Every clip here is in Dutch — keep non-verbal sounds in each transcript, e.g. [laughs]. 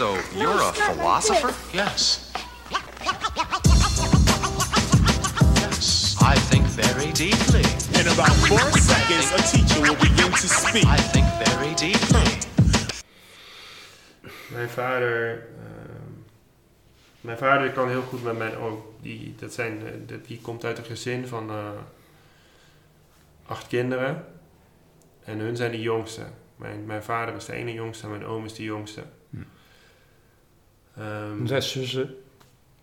So, you're a philosopher? Yes. Yes. I think very deeply. In about four seconds, a teacher will begin to speak. I think very deeply. Mijn vader, ehm, mijn vader kan heel goed met mijn oom. Die, dat zijn, eh, dat- die komt uit een gezin van eh, acht kinderen. En hun zijn de jongste. Mijn, mijn vader is de ene jongste en mijn oom is de jongste. Zes zussen.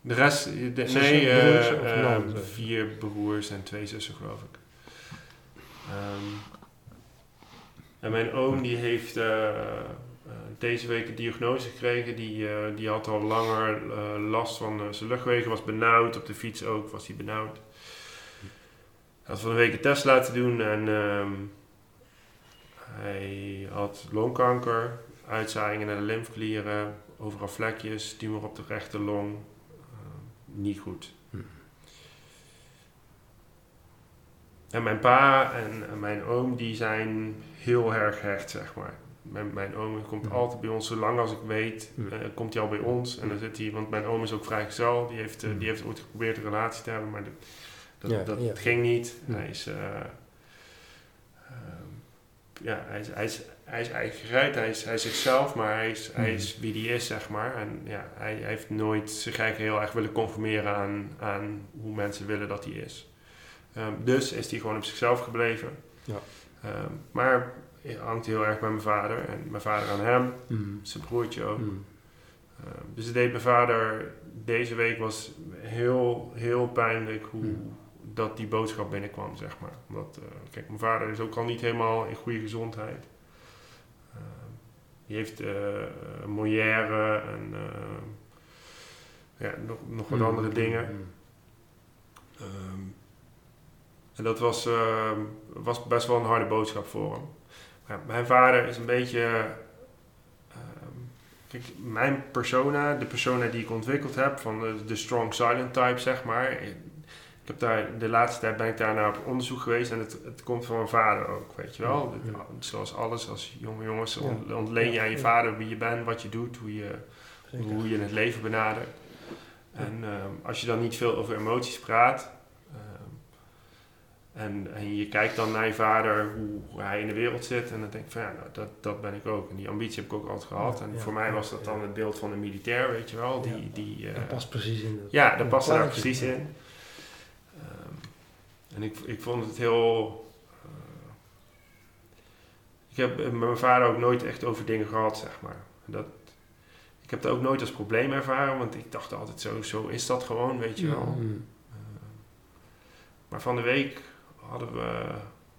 de rest, de- Zussen, nee, eh, broers eh, vier broers en twee zussen geloof ik. Ehm, en mijn oom die heeft eh, deze week een diagnose gekregen. Die, die had al langer last van zijn luchtwegen, was benauwd. Op de fiets ook was hij benauwd. Hij had van de week een test laten doen en ehm, hij had longkanker, uitzaaiingen naar de lymfeklieren, overal vlekjes, tumor op de rechterlong. Ehm, niet goed. En mijn pa en, en mijn oom die zijn heel erg hecht, zeg maar. Mijn, mijn oom komt Mhm. altijd bij ons, zolang als ik weet, Mhm. eh, komt hij al bij ons. En dan zit hij, want mijn oom is ook vrijgezel, die heeft, eh, die heeft ooit geprobeerd een relatie te hebben, maar dat, dat, Ja, dat ging niet. Hij is, eh, ehm, ja, hij is, hij is, hij is eigen gereid, hij is, hij is zichzelf, maar hij is, hij is wie die is, zeg maar. En ja, hij, hij heeft nooit zich eigenlijk heel erg willen conformeren aan, aan hoe mensen willen dat hij is. Ehm, dus is hij gewoon op zichzelf gebleven. Ja. Ehm, maar hij hangt heel erg bij mijn vader en mijn vader aan hem, Mm. zijn broertje ook. Mm. Ehm, dus het deed mijn vader deze week was heel, heel pijnlijk hoe Hmm. dat die boodschap binnenkwam, zeg maar. Omdat, eh, kijk, mijn vader is ook al niet helemaal in goede gezondheid. Die heeft een Molière en eh, ja, nog, nog wat Mm. andere dingen. Mm. Ehm, en dat was, ehm, was best wel een harde boodschap voor hem. Maar mijn vader is een beetje. ehm, kijk, mijn persona, de persona die ik ontwikkeld heb, van de, de strong silent type, zeg maar. Ik heb daar, de laatste tijd ben ik daar naar op onderzoek geweest en het, het komt van mijn vader ook, weet je wel. Ja, ja. Zoals alles, als jonge jongens, ontleen je aan je vader wie je bent, wat je doet, hoe je, Zeker. hoe je het leven benadert. En ehm, als je dan niet veel over emoties praat. ehm, en, en je kijkt dan naar je vader, hoe, hij in de wereld zit. En dan denk ik van ja, nou, dat, dat ben ik ook. En die ambitie heb ik ook altijd gehad. Ja, en ja, voor mij was dat dan het beeld van een militair, weet je wel. Die, die, eh, Dat past precies in dat. ja, dat het daar precies in. En ik, ik vond het heel. eh, ik heb met mijn vader ook nooit echt over dingen gehad, zeg maar. Dat, ik heb dat ook nooit als probleem ervaren, want ik dacht altijd zo, zo is dat gewoon, weet je wel. Mm. Eh, maar van de week hadden we,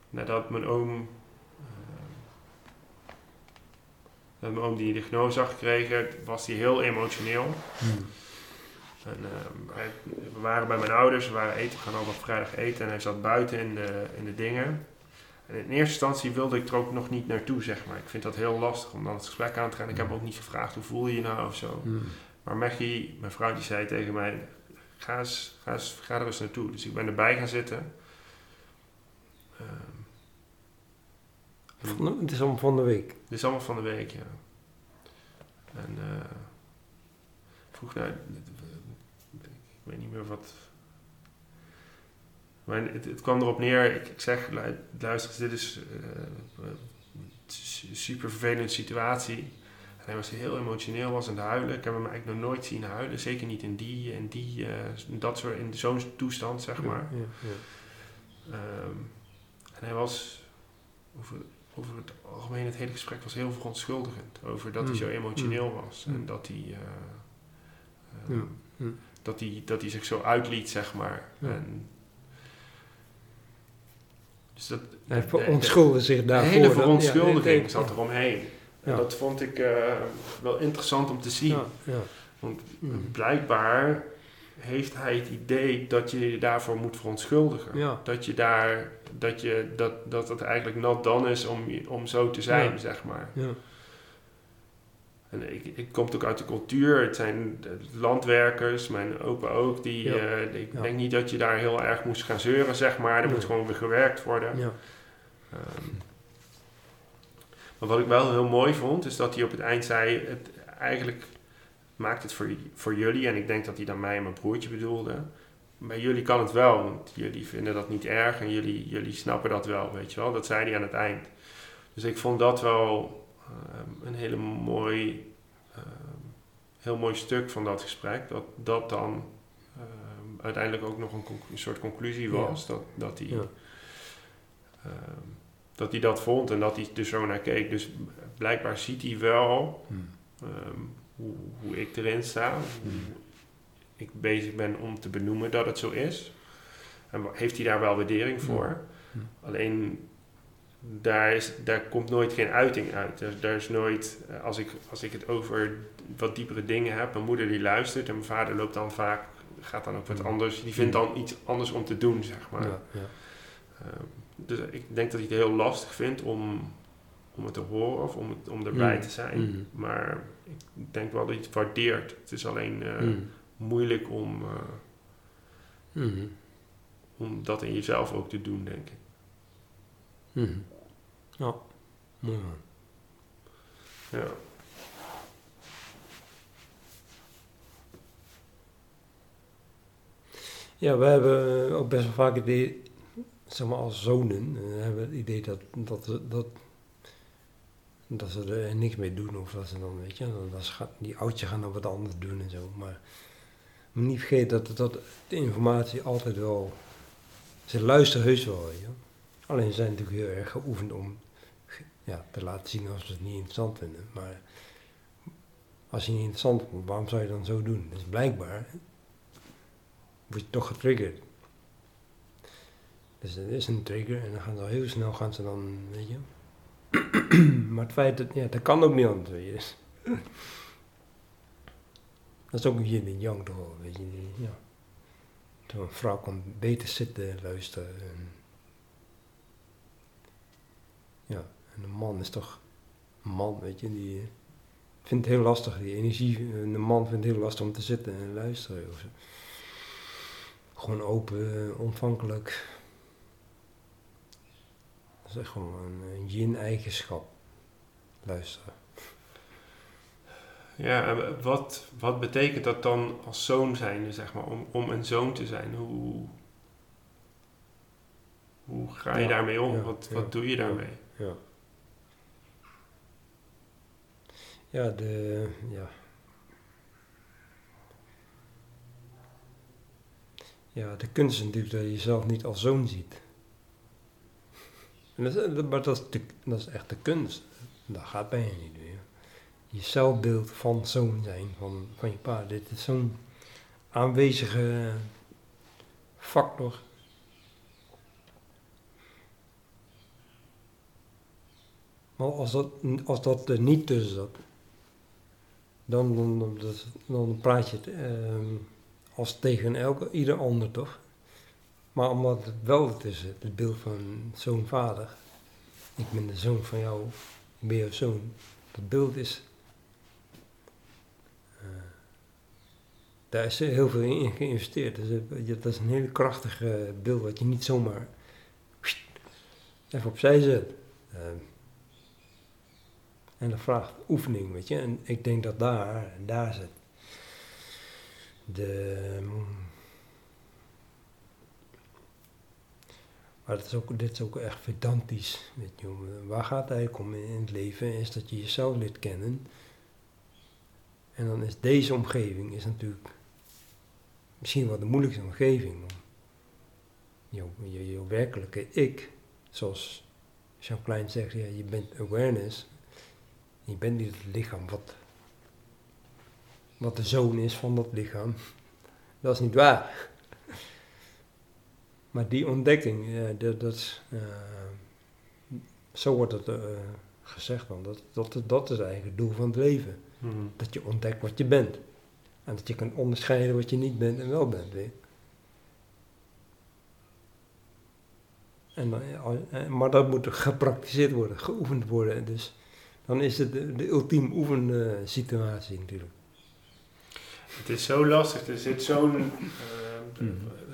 nadat mijn oom, eh, dat mijn oom die diagnose had gekregen, was hij heel emotioneel. Mm. En, ehm, we waren bij mijn ouders, we waren eten, we gaan op vrijdag eten en hij zat buiten in de, in de dingen. En in eerste instantie wilde ik er ook nog niet naartoe, zeg maar. Ik vind dat heel lastig om dan het gesprek aan te gaan. Ik heb ook niet gevraagd hoe voel je je nou of zo. Mm. Maar Maggie, mijn vrouw, die zei tegen mij: ga, eens, ga, eens, ga er eens naartoe. Dus ik ben erbij gaan zitten. Ehm, Het is allemaal van de week. dit is allemaal van de week, ja. En eh vroeg naar, weet niet meer wat. Maar het, het kwam erop neer, ik, ik zeg, lu- luister dit is eh, een su- super vervelende situatie. En hij was heel emotioneel, was aan het huilen. Ik heb hem eigenlijk nog nooit zien huilen, zeker niet in die, in die, eh, dat soort, in zo'n toestand, zeg maar. Ja, ja, Ehm, en hij was over, over het algemeen, het hele gesprek was heel verontschuldigend. Over dat hij Mm. zo emotioneel was. Mm. En dat hij, eh. Mm. Dat, hij, dat hij zich zo uitliet, zeg maar. Ja. En, dus dat, Hij de- verontschuldigde zich de daarvoor. hele dan. verontschuldiging Ja, zat eromheen. En dat vond ik eh, wel interessant om te zien. Ja, ja. Want Mm. blijkbaar heeft hij het idee dat je je daarvoor moet verontschuldigen. Ja. Dat je daar, dat je, dat, dat het eigenlijk not done is om, om zo te zijn, Ja. zeg maar. Ja. En ik, ik kom ook uit de cultuur, het zijn landwerkers, mijn opa ook, die, Ja. eh, ik Ja. denk niet dat je daar heel erg moest gaan zeuren, zeg maar. Er moet gewoon weer gewerkt worden. Ja. Ehm, maar wat ik wel heel mooi vond, is dat hij op het eind zei, het, eigenlijk maakt het voor, voor jullie. En ik denk dat hij dan mij en mijn broertje bedoelde. Bij jullie kan het wel, want jullie vinden dat niet erg en jullie, jullie snappen dat wel, weet je wel. Dat zei hij aan het eind. Dus ik vond dat wel een hele mooi, ehm, heel mooi stuk van dat gesprek. Dat dat dan ehm, uiteindelijk ook nog een, soort conclusie was. Dat, dat, hij, Ja. ehm, dat hij dat vond en dat hij er zo naar keek. Dus blijkbaar ziet hij wel Hmm. ehm, hoe, hoe ik erin sta. Hoe ik bezig ben om te benoemen dat het zo is. En heeft hij daar wel waardering voor. Hmm. Alleen daar, is, daar komt nooit geen uiting uit. Er, daar is nooit, eh, als ik, als ik het over wat diepere dingen heb, mijn moeder die luistert en mijn vader loopt dan vaak, gaat dan ook wat Hmm. anders. Die vindt dan iets anders om te doen, zeg maar. Ja, ja. Ehm, dus ik denk dat hij het heel lastig vindt om, om het te horen of om, het, om erbij Mm. te zijn. Mm. Maar ik denk wel dat hij het waardeert. Het is alleen eh, Mm. moeilijk om, eh, om dat in jezelf ook te doen, denk ik. Mhm. Ja, mooi man. Ja. Ja, we hebben ook best wel vaak het idee, zeg maar als zonen, eh, hebben het idee dat, dat, dat, dat ze er niks mee doen. Of dat ze dan, weet je, dat gaan, die oudjes gaan dan wat anders doen en zo. Maar moet niet vergeten dat, dat de informatie altijd wel, ze luisteren heus wel, weet je. Alleen ze zijn natuurlijk heel erg geoefend om ja, te laten zien als ze het niet interessant vinden. Maar als je niet interessant vindt, waarom zou je dan zo doen? Dus blijkbaar word je toch getriggerd. Dus er is een trigger en dan gaan ze al heel snel gaan ze dan, weet je. [clears throat] maar het feit dat, ja, dat kan ook niet anders, weet je. Dat is ook een yin en yang toch weet je. Ja. Zo'n vrouw kan beter zitten en luisteren en een man is toch een man, weet je, die vindt het heel lastig, die energie, een man vindt het heel lastig om te zitten en luisteren. Of zo. Gewoon open, eh, ontvankelijk. Dat is echt gewoon een, een yin-eigenschap. Luisteren. Ja, wat, wat betekent dat dan als zoon zijn, zeg maar, om, om een zoon te zijn? Hoe, hoe ga je Ja, daarmee om? ja, wat, ja, wat doe je daarmee? Ja. Ja, de, ja. Ja, de kunst is natuurlijk dat je jezelf niet als zoon ziet. En dat is, maar dat is, dat is echt de kunst. Dat gaat bij je niet meer. Je zelfbeeld van zoon zijn, van, van je pa. Dit is zo'n aanwezige factor. Maar als dat, als dat er niet tussen zat, dan, dan, dan, praat je het ehm, als tegen elke, ieder ander toch? Maar omdat het wel tussen zit, het beeld van zoon vader. Ik ben de zoon van jou, ik ben jouw zoon. Dat beeld is. eh, daar is heel veel in geïnvesteerd. Dus het- dat is een hele krachtige beeld wat je niet zomaar even opzij zet. Ehm, en dat vraagt oefening, weet je. En ik denk dat daar, daar zit de... Maar dat is ook, dit is ook echt vedantisch, weet je. Waar gaat het eigenlijk om in het leven? Is dat je jezelf leert kennen. En dan is deze omgeving is natuurlijk misschien wel de moeilijkste omgeving. om Jouw, je, jouw werkelijke ik, zoals Jean Klein zegt, ja, je bent awareness. Je bent niet het lichaam wat, wat de zoon is van dat lichaam. [laughs] Dat is niet waar. [laughs] Maar die ontdekking, dat, dat eh, zo wordt het eh, gezegd dan. Dat, dat, dat is eigenlijk het doel van het leven. Mhm. Dat je ontdekt wat je bent. En dat je kan onderscheiden wat je niet bent en wel bent. En eh, maar dat moet gepraktiseerd worden, geoefend worden. Dus dan is het de, de ultieme oefensituatie natuurlijk. Het is zo lastig. Er zit zo'n. eh, Mhm.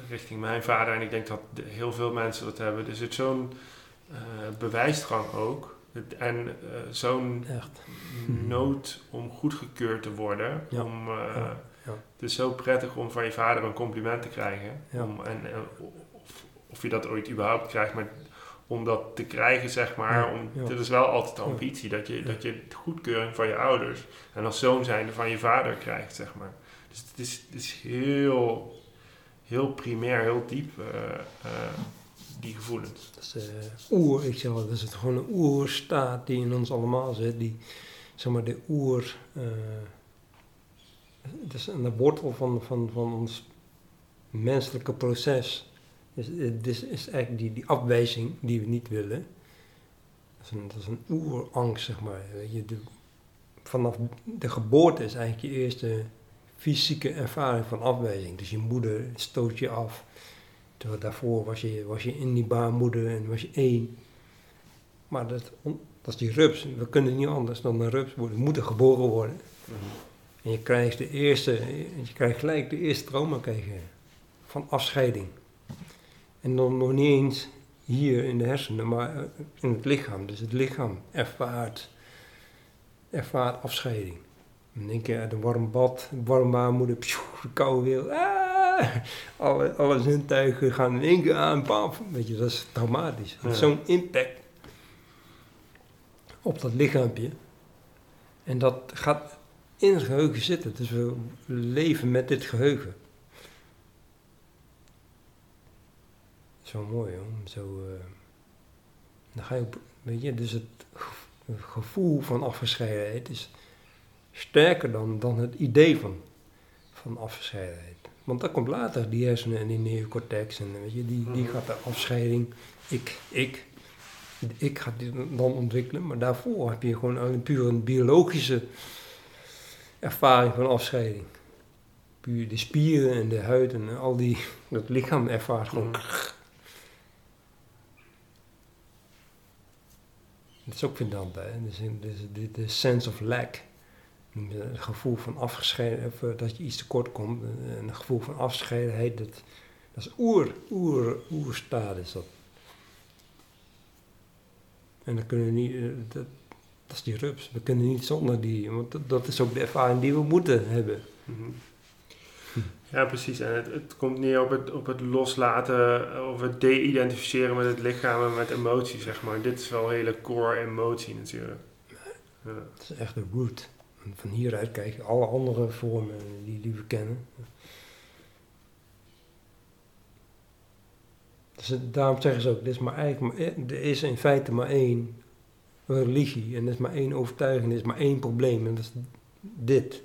richting mijn vader, en ik denk dat heel veel mensen dat hebben. Er zit zo'n eh, bewijsdrang ook. En eh, zo'n nood om goedgekeurd te worden. Ja. Om, eh, Ja, ja. Het is zo prettig om van je vader een compliment te krijgen. Ja. Om, en, en of, of je dat ooit überhaupt krijgt, maar om dat te krijgen, zeg maar. Ja, Om, ja. Dat is wel altijd de Ja. ambitie, dat je, Ja. dat je de goedkeuring van je ouders en als zoon zijnde van je vader krijgt, zeg maar. Dus het is, het is heel, heel primair, heel diep, eh, eh, die gevoelens. Dat is eh, oer, ik zeg wel, dat is het gewoon een oerstaat die in ons allemaal zit. Die, zeg maar, de oer... eh het is aan de wortel van, van, van ons menselijke proces. Dus, het is, is eigenlijk die, die afwijzing die we niet willen. Dat is een, dat is een oerangst, zeg maar. Je, de, vanaf de geboorte is eigenlijk je eerste fysieke ervaring van afwijzing. Dus je moeder stoot je af. Terwijl daarvoor was je, was je in die baarmoeder en was je één. Maar dat, dat is die rups. We kunnen niet anders dan een rups worden. We moeten geboren worden. En je krijgt de eerste, je krijgt gelijk de eerste trauma krijg je van afscheiding. En dan nog niet eens hier in de hersenen, maar eh, in het lichaam. Dus het lichaam ervaart, ervaart afscheiding. In één keer uit een warm bad, warm baarmoeder, pjoe, de koude wereld. Ah, alle, alle zintuigen gaan in één keer aan, paf. Weet je, dat is traumatisch. Ja. Zo'n impact op dat lichaampje. En dat gaat in het geheugen zitten. Dus we leven met dit geheugen. Zo mooi hoor. Zo, eh, dan ga je op, weet je, dus het ge- het gevoel van afgescheidenheid is sterker dan, dan het idee van, van afgescheidenheid. Want dat komt later, die hersenen en die neocortex en weet je, die, die Mhm. gaat de afscheiding, ik, ik, ik gaat die dan ontwikkelen. Maar daarvoor heb je gewoon een puur een biologische ervaring van afscheiding. Puur de spieren en de huid en al die, dat lichaam ervaart gewoon. Mhm. Dat is ook pendant, hè. Dus, dus de, sense of lack. Het gevoel van afgescheiden, of, eh, dat je iets tekort komt. eh, Een gevoel van afgescheidenheid, dat, dat is oer, oer, oerstaat is dat. En dan kunnen we niet, eh, dat, dat is die rups. We kunnen niet zonder die, want dat, is ook de ervaring die we moeten hebben. Mhm. Ja, precies. En het, het komt neer op het, op het loslaten of het de-identificeren met het lichaam en met emotie, zeg maar. Dit is wel hele core emotie natuurlijk. Dat is echt de root. Van hieruit kijk je alle andere vormen die, die we kennen. Dus het- daarom zeggen ze ook, er is, maar eigenlijk er is in feite maar één religie en er is maar één overtuiging, er is maar één probleem en dat is dit.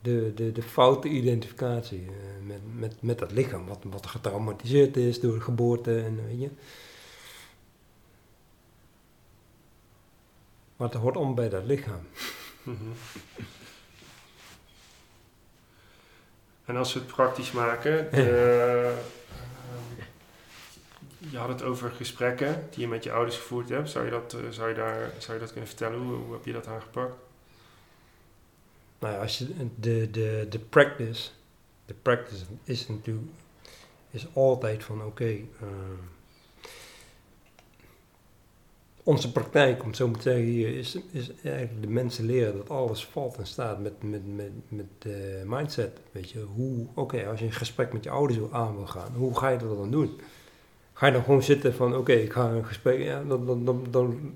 De, de, de foute identificatie eh, met, met, met dat lichaam, wat, wat getraumatiseerd is door de geboorte en weet je. Maar het hoort om bij dat lichaam. Mhm. En als we het praktisch maken, de, ehm, je had het over gesprekken die je met je ouders gevoerd hebt. Zou je dat, eh, zou je daar, zou je dat kunnen vertellen? Hoe, hoe heb je dat aangepakt? Nou ja, als je de, de, de practice, de practice is natuurlijk, is altijd van oké, eh, onze praktijk, om het zo zeggen, hier is, is eigenlijk de mensen leren dat alles valt en staat met, met, met, met de mindset. Weet je, hoe, oké, als je een gesprek met je ouders aan wil gaan, hoe ga je dat dan doen? Ga je dan gewoon zitten van oké, ik ga een gesprek, ja, dan, dan, dan, dan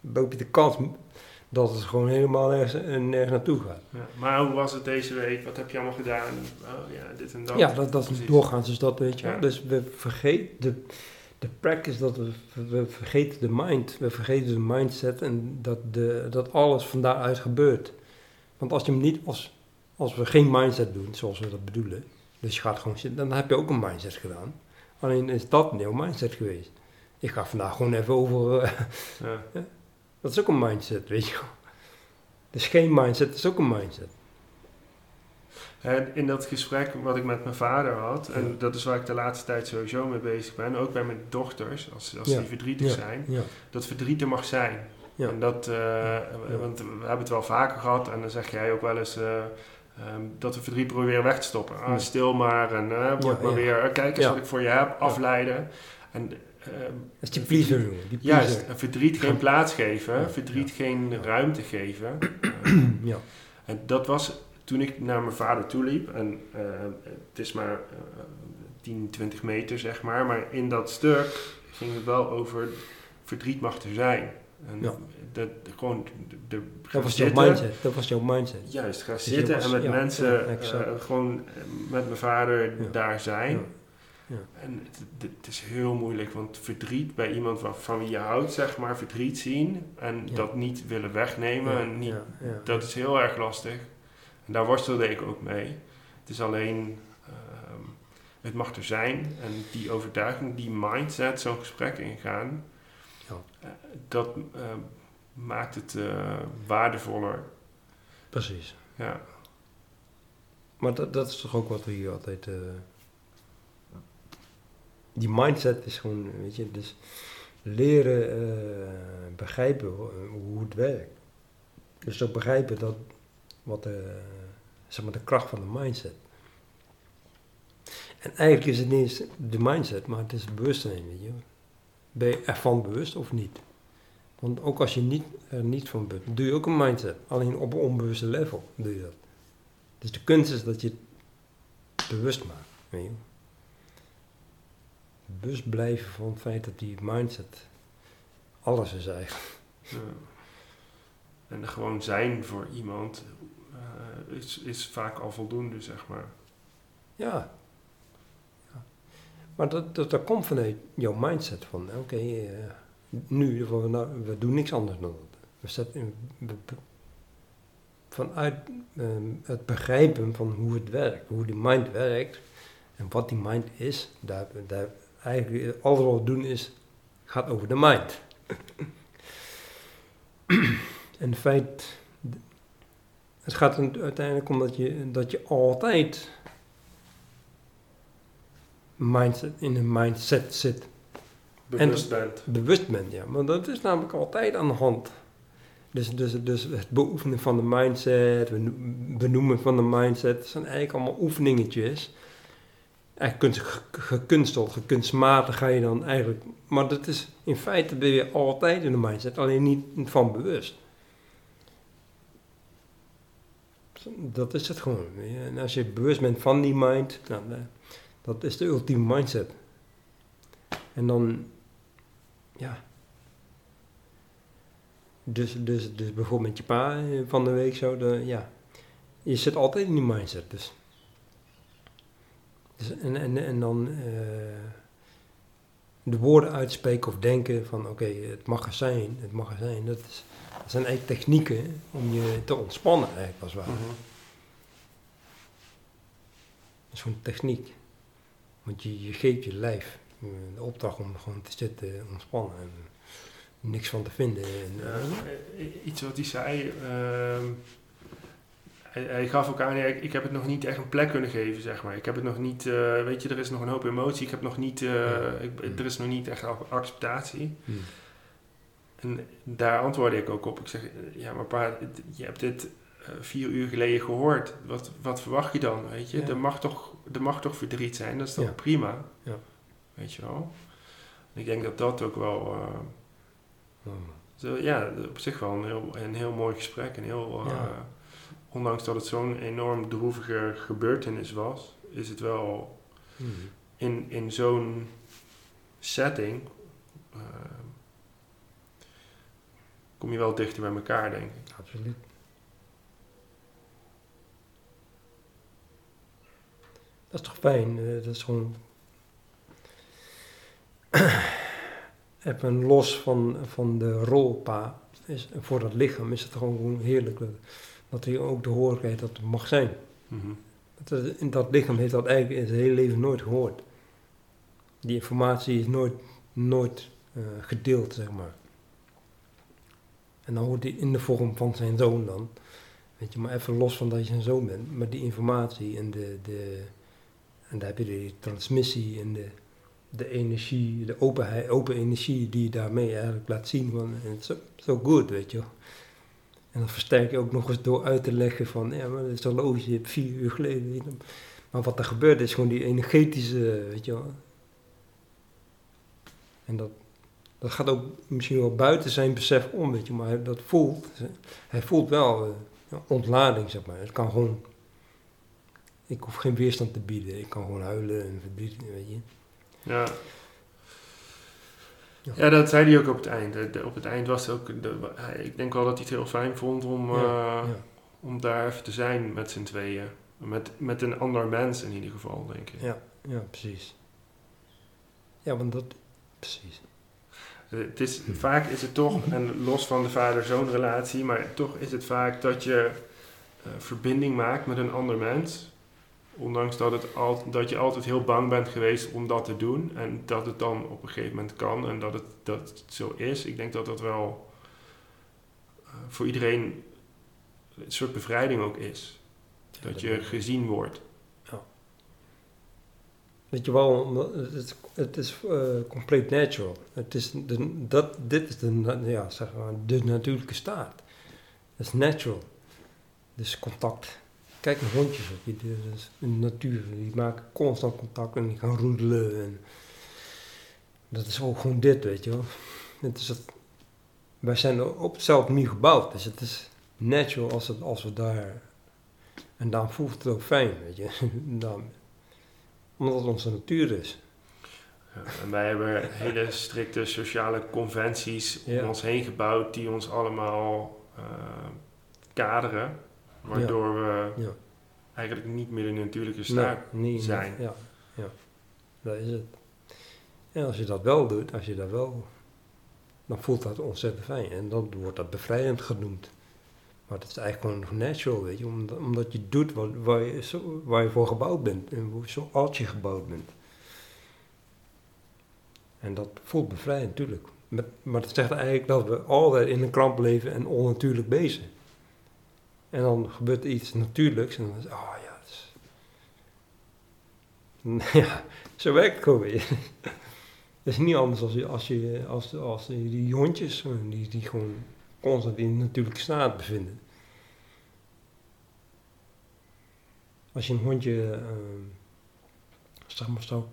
loop je de kans dat het gewoon helemaal nergens, nergens naartoe gaat. Ja. Maar hoe was het deze week? Wat heb je allemaal gedaan? Oh ja, dit en dat. Ja, dat, dat Precies. doorgaans is dat, weet je. Ja. Dus we vergeten de, de practice, dat we, we vergeten de mind. We vergeten de mindset en dat, de, dat alles van daaruit gebeurt. Want als je hem niet, als, als we geen mindset doen, zoals we dat bedoelen, dus je gaat gewoon zitten, dan heb je ook een mindset gedaan. Alleen is dat een nieuw mindset geweest. Ik ga vandaag gewoon even over, eh, Ja. [laughs] dat is ook een mindset, weet je wel. Dus geen mindset is ook een mindset. En in dat gesprek wat ik met mijn vader had, en Ja. dat is waar ik de laatste tijd sowieso mee bezig ben, ook bij mijn dochters, als, als Ja. die verdrietig Ja. zijn, dat verdriet er mag zijn. Ja. En dat, eh, Want we hebben het wel vaker gehad en dan zeg jij ook wel eens eh, ehm, dat we verdriet proberen weg te stoppen. Ah, stil maar en word Ja, maar weer, kijk eens wat ik voor je heb, afleiden. En ehm, Dat is die pleaser, jongen. Die juist, pleaser. verdriet geen plaats geven, Ja, verdriet ja. geen ruimte geven. [clears throat] Eh, Ja. en dat was toen ik naar mijn vader toe liep. En eh, het is maar eh, 10, 20 meter, zeg maar. Maar in dat stuk ging het wel over verdriet mag er zijn. En Ja. dat, gewoon de, de, Dat was jouw mindset. Dat was jouw mindset. Juist, ga je zitten was- en met ja, mensen ja, eh, gewoon eh, met mijn vader daar zijn. Ja. En het, het- is heel moeilijk, want verdriet bij iemand van, wie je houdt, zeg maar, verdriet zien en Ja. dat niet willen wegnemen, Ja, en niet, dat is heel erg lastig. En daar worstelde ik ook mee. Het is alleen, ehm, het mag er zijn en die overtuiging, die mindset, zo'n gesprek ingaan, Ja. eh, dat eh, maakt het eh, waardevoller. Precies. Ja. Maar dat, dat is toch ook wat we hier altijd... die mindset is gewoon, weet je, dus leren eh, begrijpen ho- hoe het werkt. Dus ook begrijpen dat, wat de, zeg maar, de kracht van de mindset. En eigenlijk is het niet eens de mindset, maar het is bewustzijn, weet je. Ben je ervan bewust of niet? Want ook als je niet, er niet van bent, doe je ook een mindset. Alleen op een onbewuste level doe je dat. Dus de kunst is dat je het bewust maakt. Weet je? Bewust blijven van het feit dat die mindset alles is eigenlijk. Ja. En er gewoon zijn voor iemand eh, is, is vaak al voldoende, zeg maar. Ja. ja. Maar dat, dat, dat komt vanuit jouw mindset van, oké, eh, nu, nou, we doen niks anders dan dat. We zetten, we- vanuit ehm, het begrijpen van hoe het werkt, hoe die mind werkt en wat die mind is, daar, daar eigenlijk alles wat we doen is, gaat over de mind. [clears throat] en het feit, het gaat uiteindelijk om dat je, dat je altijd mindset, in een mindset zit. Bewust bent. Bewust bent, ja. Maar dat is namelijk altijd aan de hand. Dus, dus, dus het beoefenen van de mindset, beno- benoemen van de mindset, dat zijn eigenlijk allemaal oefeningetjes. Eigenlijk ge- gekunsteld, gekunstmatig ga je dan eigenlijk. Maar dat is in feite ben je altijd in de mindset, alleen niet van bewust. Dat is het gewoon. En als je bewust bent van die mind, eh, dat is de ultieme mindset. En dan, ja. Dus, dus, dus bijvoorbeeld met je pa eh, van de week zo, de, ja. Je zit altijd in die mindset, dus. Dus en, en, en dan eh, de woorden uitspreken of denken van, oké, het mag er zijn, het mag er zijn. Dat, is, dat zijn eigenlijk technieken om je te ontspannen eigenlijk het ware. Mhm. Dat is gewoon techniek. Want je, je geeft je lijf eh, de opdracht om gewoon te zitten, ontspannen en niks van te vinden. En, eh, iets wat hij zei. ehm, hij, hij gaf ook aan, ja, ik, ik heb het nog niet echt een plek kunnen geven, zeg maar. Ik heb het nog niet, eh, weet je, er is nog een hoop emotie. Ik heb nog niet, eh, ik, er is nog niet echt ac- acceptatie. hmm. En daar antwoordde ik ook op. Ik zeg, eh, ja, maar pa, je hebt dit vier uur geleden gehoord. Wat, wat verwacht je dan, weet je? Ja. Er, mag toch, er mag toch verdriet zijn, dat is toch Ja. prima? Ja. Weet je wel? En ik denk dat dat ook wel... Oh. zo, ja, op zich wel een heel, een heel mooi gesprek. Een heel, Ja. Ondanks dat het zo'n enorm droevige gebeurtenis was, is het wel Hmm. in, in zo'n setting. eh, kom je wel dichter bij elkaar, denk ik. Absoluut. Dat is toch fijn? eh, dat is gewoon. Even los van, van de rolpa. Is, voor dat lichaam is het gewoon heerlijk dat, hij ook de horen krijgt dat het mag zijn. Mhm. Dat, is- dat lichaam heeft dat eigenlijk in zijn hele leven nooit gehoord. Die informatie is nooit, nooit eh, gedeeld, zeg maar. En dan hoort hij in de vorm van zijn zoon dan. Weet je, maar even los van dat je zijn zoon bent. Maar die informatie en de, de en daar heb je de transmissie en de, de energie, de openheid, open energie die je daarmee eigenlijk laat zien. Van, en zo, zo goed, weet je. En dan versterk je ook nog eens door uit te leggen van, ja, maar dat is toch logisch, je hebt vier uur geleden. Maar wat er gebeurt is gewoon die energetische, weet je wel. En dat, dat gaat ook misschien wel buiten zijn besef om, weet je, maar dat voelt, hij voelt wel eh, ontlading, zeg maar. Het kan gewoon, ik hoef geen weerstand te bieden, ik kan gewoon huilen en verdriet, weet je. Ja. Ja. Ja, dat zei hij ook op het eind. Op het eind was het ook... De, ik denk wel dat hij het heel fijn vond om, Ja, eh, ja. om daar even te zijn met z'n tweeën. Met, met een ander mens in ieder geval, denk ik. Ja, ja, precies. Ja, want dat, precies. Eh, Het is, vaak is het toch, en los van de vader-zoon relatie, maar toch is het vaak dat je eh, verbinding maakt met een ander mens. Ondanks dat, het al, dat je altijd heel bang bent geweest om dat te doen. En dat het dan op een gegeven moment kan en dat het, dat het zo is. Ik denk dat dat wel eh, voor iedereen een soort bevrijding ook is. Dat je gezien wordt. Weet je wel, het, is- het is eh, compleet natural. Het is de, dat, dit is de, ja, zeg maar, de natuurlijke staat. Dat is natural. Dus contact. Kijk naar hondjes, weet je, dit is in de natuur. Die maken constant contact en die gaan roedelen. En dat is ook gewoon dit, weet je wel. Het is het, wij zijn op hetzelfde manier gebouwd. Dus het is natural als, het, als we daar... En daarom voelt het ook fijn, weet je. [laughs] Daarom, omdat het onze natuur is. Ja, en wij hebben hele strikte sociale conventies om Ja. ons heen gebouwd die ons allemaal eh, kaderen. Waardoor we Ja. eigenlijk niet meer in de natuurlijke staat Nee, nee, zijn. Ja, ja, dat is het. En als je dat wel doet, als je dat wel, dan voelt dat ontzettend fijn. En dan wordt dat bevrijdend genoemd. Maar dat is eigenlijk gewoon natural, weet je. Omdat, omdat je doet wat, waar, je, zo, waar je voor gebouwd bent. En hoe- zoals je gebouwd bent. En dat voelt bevrijdend, natuurlijk. Maar dat zegt eigenlijk dat we altijd in een kramp leven en onnatuurlijk bezig. En dan gebeurt er iets natuurlijks en dan is oh ja, dat. [laughs] Ja, zo werkt het weer. [laughs] Het is niet anders als, als, je, als, als die hondjes, eh, die, die gewoon constant in natuurlijke staat bevinden. Als je een hondje, eh, zeg maar zo,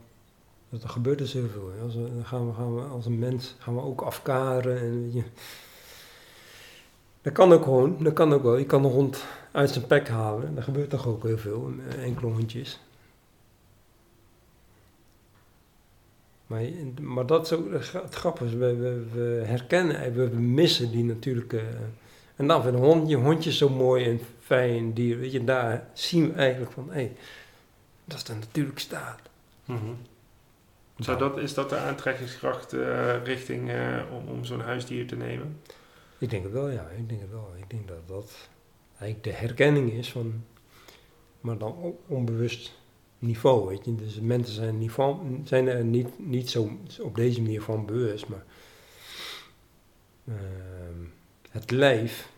dan gebeurt er zoveel. Als, dan gaan we, gaan we als een mens gaan we ook afkaderen en weet je. Dat kan ook gewoon, dat kan ook wel. Je kan een hond uit zijn pek halen. Dat gebeurt toch ook heel veel, eh, enkele hondjes. Maar, je- maar dat is ook het grappige. We, we, herkennen, en we, missen die natuurlijke... eh, en dan vind een hondje, hondje zo mooi en fijn dier. Weet je, daar zien we eigenlijk van, hé, dat is de natuurlijke staat. Mhm. Zou dat, is dat de aantrekkingskracht eh, richting eh, om, om zo'n huisdier te nemen? Ik denk het wel, ja. Ik denk het wel. Ik denk dat dat eigenlijk de herkenning is van... Maar dan op onbewust niveau, weet je. Dus mensen zijn, niveau, zijn er niet, niet zo op deze manier van bewust, maar... ehm, het lijf,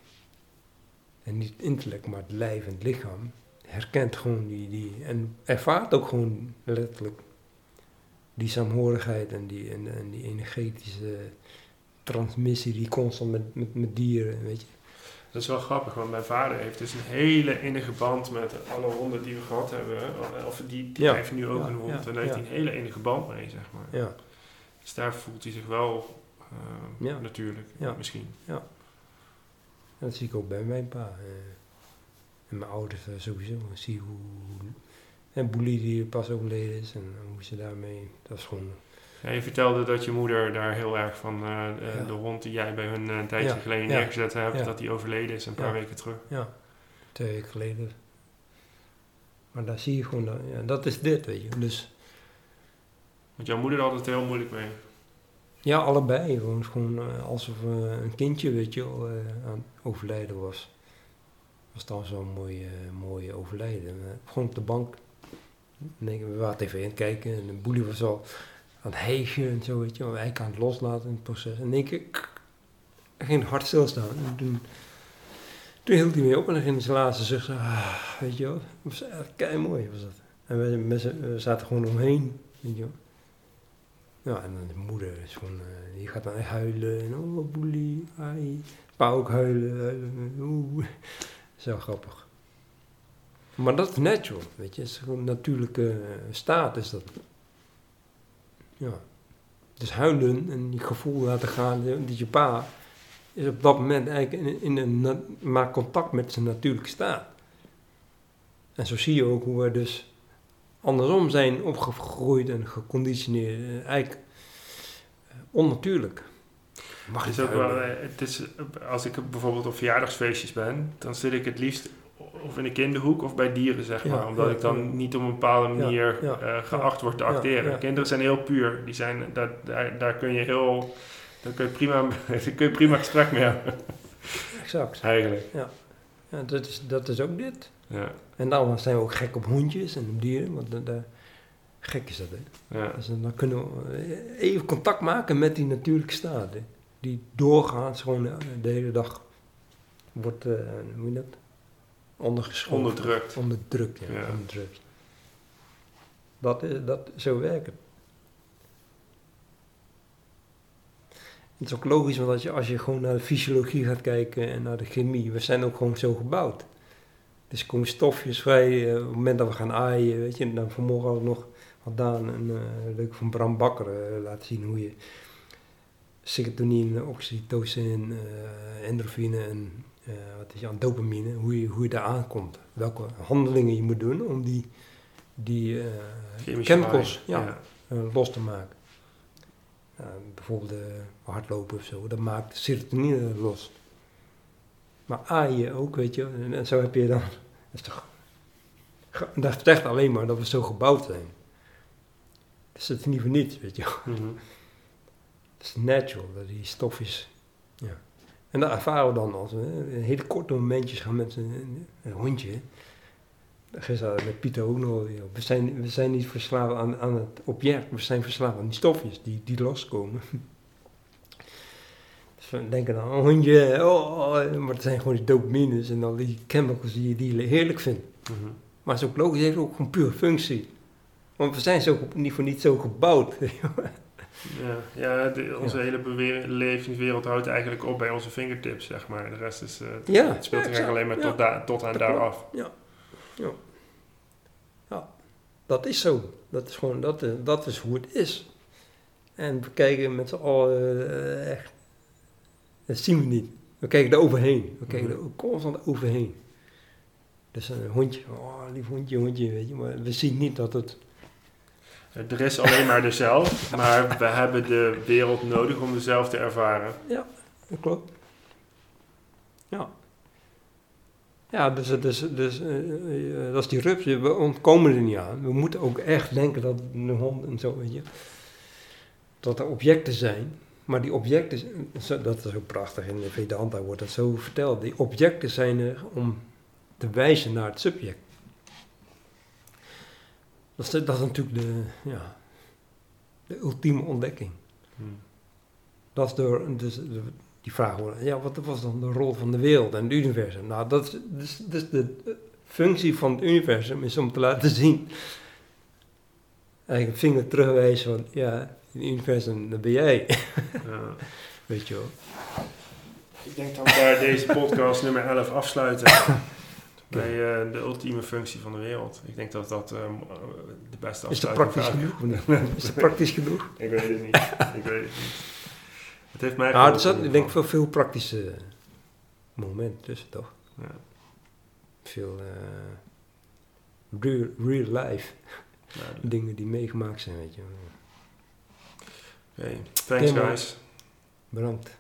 en niet het intellect, maar het lijf en het lichaam... herkent gewoon die... die en ervaart ook gewoon letterlijk... die saamhorigheid en die, en, en die energetische transmissie die constant met, met, met dieren, weet je. Dat is wel grappig, want mijn vader heeft dus een hele innige band met alle honden die we gehad hebben. Of die, die Ja. heeft nu ook Ja, een hond ja, en daar heeft ja. hij een hele innige band mee, zeg maar. Ja, Dus daar voelt hij zich wel eh, Ja. natuurlijk, Ja. misschien. dat zie ik ook bij mijn pa. eh, en mijn ouders eh, sowieso. Ik zie hoe... En Boelie die pas overleden is en hoe ze daarmee... Dat is gewoon... Je vertelde dat je moeder daar heel erg van eh, eh, Ja. de hond die jij bij hun eh, een tijdje Ja, geleden neergezet hebt, dat die overleden is een paar weken terug. Ja, twee weken geleden. Maar daar zie je gewoon... Dat, dat is dit, weet je. Dus Want jouw moeder had het heel moeilijk mee. ja, allebei. Gewoon, gewoon alsof een kindje, weet je eh, aan het overlijden was. was dan zo'n mooi, eh, mooi overlijden. En, gewoon op de bank. En ik, we waren tv aan het kijken en de boelie was al aan het en zo, weet je wel. Eigenlijk aan het loslaten in het proces. En in één keer ging het hart stilstaan. En toen, hield hij mee op en dan ging zijn laatste zucht. Ah, weet je wel. Dat was echt kei mooi was dat. En we, zaten gewoon omheen, weet je wel. Ja, en dan de moeder is gewoon, eh, die gaat dan huilen. En oh, boelie, ai. Pa huilen. Oeh. [laughs] Zo grappig. Maar dat is natural, weet je. Het is gewoon natuurlijke eh, staat, is dat. Ja. Dus huilen en die gevoel laten gaan, dat je pa is op dat moment eigenlijk in, in een, maakt contact met zijn natuurlijke staat. En zo zie je ook hoe we dus andersom zijn opgegroeid en geconditioneerd. Eh, Eigenlijk eh, onnatuurlijk. Mag Het je is ook wel, eh, het is, als ik bijvoorbeeld op verjaardagsfeestjes ben, dan zit ik het liefst of in een kinderhoek of bij dieren, zeg Ja, maar. Omdat ja, ik dan ja. niet op een bepaalde manier eh, geacht word te acteren. Kinderen zijn heel puur. Die zijn, daar, daar, daar kun je heel... Daar kun je prima, [laughs] daar kun je prima gesprek mee hebben, Exact. eigenlijk. Ja, dat, is, dat is ook dit. Ja, En daarom zijn we ook gek op hondjes en op dieren. Want da- gek is dat, hè. ja. Dus dan kunnen we eh, even contact maken met die natuurlijke staat. Hè. Die doorgaans gewoon eh, de hele dag wordt, eh hoe noem je dat? Ondergeschoven. Onderdrukt. Onderdrukt, ja. Ja. Onderdrukt. Dat is, dat, zo werkt het. Is ook logisch, want als je, als je gewoon naar de fysiologie gaat kijken en naar de chemie, we zijn ook gewoon zo gebouwd. Dus er komen stofjes vrij, eh, op het moment dat we gaan aaien, weet je, en dan vanmorgen had ik nog had Daan een eh, leuk van Bram Bakker eh, laten zien hoe je serotonine, oxytocin, eh, endorfine en eh, wat is het, dopamine, hoe je, hoe je daar aankomt. Welke handelingen je moet doen om die, die eh, chemicals ja, eh, los te maken. Bijvoorbeeld hardlopen of zo, dat maakt serotonine los. Maar aaien ook, weet je, en, en zo heb je dan, [laughs] dat is toch, dat zegt alleen maar dat we zo gebouwd zijn. Dus dat is niet voor niets, weet je wel. Mhm. Het is natural, dat die stofjes, ja. En dat ervaren we dan als we hè, hele korte momentjes gaan met een, een hondje. Gisteren met Pieter ook nog. We zijn, we zijn niet verslaafd aan, aan het object, we zijn verslaafd aan die stofjes die, die loskomen. [laughs] Dus we denken dan, een hondje, oh, oh, maar het zijn gewoon die dopamines en al die chemicals die je die je heerlijk vindt. Mhm. Maar het is ook logisch, het heeft ook gewoon puur functie. Want we zijn zo, niet voor niet zo gebouwd. [laughs] Ja, ja de- onze hele beweer- levenswereld houdt eigenlijk op bij onze fingertips, zeg maar. De rest is, eh, het- Ja, het speelt ja, eigenlijk alleen maar ja. tot, daar tot aan Dat daar klopt. af. Ja. Ja. ja. Dat is zo. Dat is gewoon, dat, eh, dat is hoe het is. En we kijken met z'n allen eh, echt, dat zien we niet. We kijken er overheen. We kijken Mhm. er constant overheen. Dus een hondje, oh lief hondje, hondje, weet je. Maar we zien niet dat het, Er is alleen maar de zelf, maar we hebben de wereld nodig om de zelf te ervaren. dat klopt. Ja. Ja, dus, dus, dus eh, eh, dat is die rups. We ontkomen er niet aan. We moeten ook echt denken dat een hond en zo, weet je, dat er objecten zijn. Maar die objecten, dat is ook prachtig, in de Vedanta wordt dat zo verteld. Die objecten zijn er om te wijzen naar het subject. Dat is, dat is natuurlijk de, ja, de ultieme ontdekking. Hmm. Dat is door, dus de- die vraag wordt, ja, wat was dan de rol van de wereld en het universum? Nou, dat is, dus, dus de functie van het universum is om te laten zien, eigenlijk vinger terugwijzen van, ja, het universum, dat ben jij, Ja. [laughs] weet je wel. Ik denk dat we daar deze podcast nummer 11 afsluiten. Bij eh, de ultieme functie van de wereld. Ik denk dat dat ehm, de beste Is dat afsluiting praktisch genoeg? [laughs] Is dat praktisch genoeg? Ik weet het niet. Ik weet het niet. Het heeft mij zat, in ik denk veel, veel praktische momenten tussen, toch? Ja. Veel eh, real, real life [laughs] dingen die meegemaakt zijn, weet je. Oké, thanks guys. Bedankt.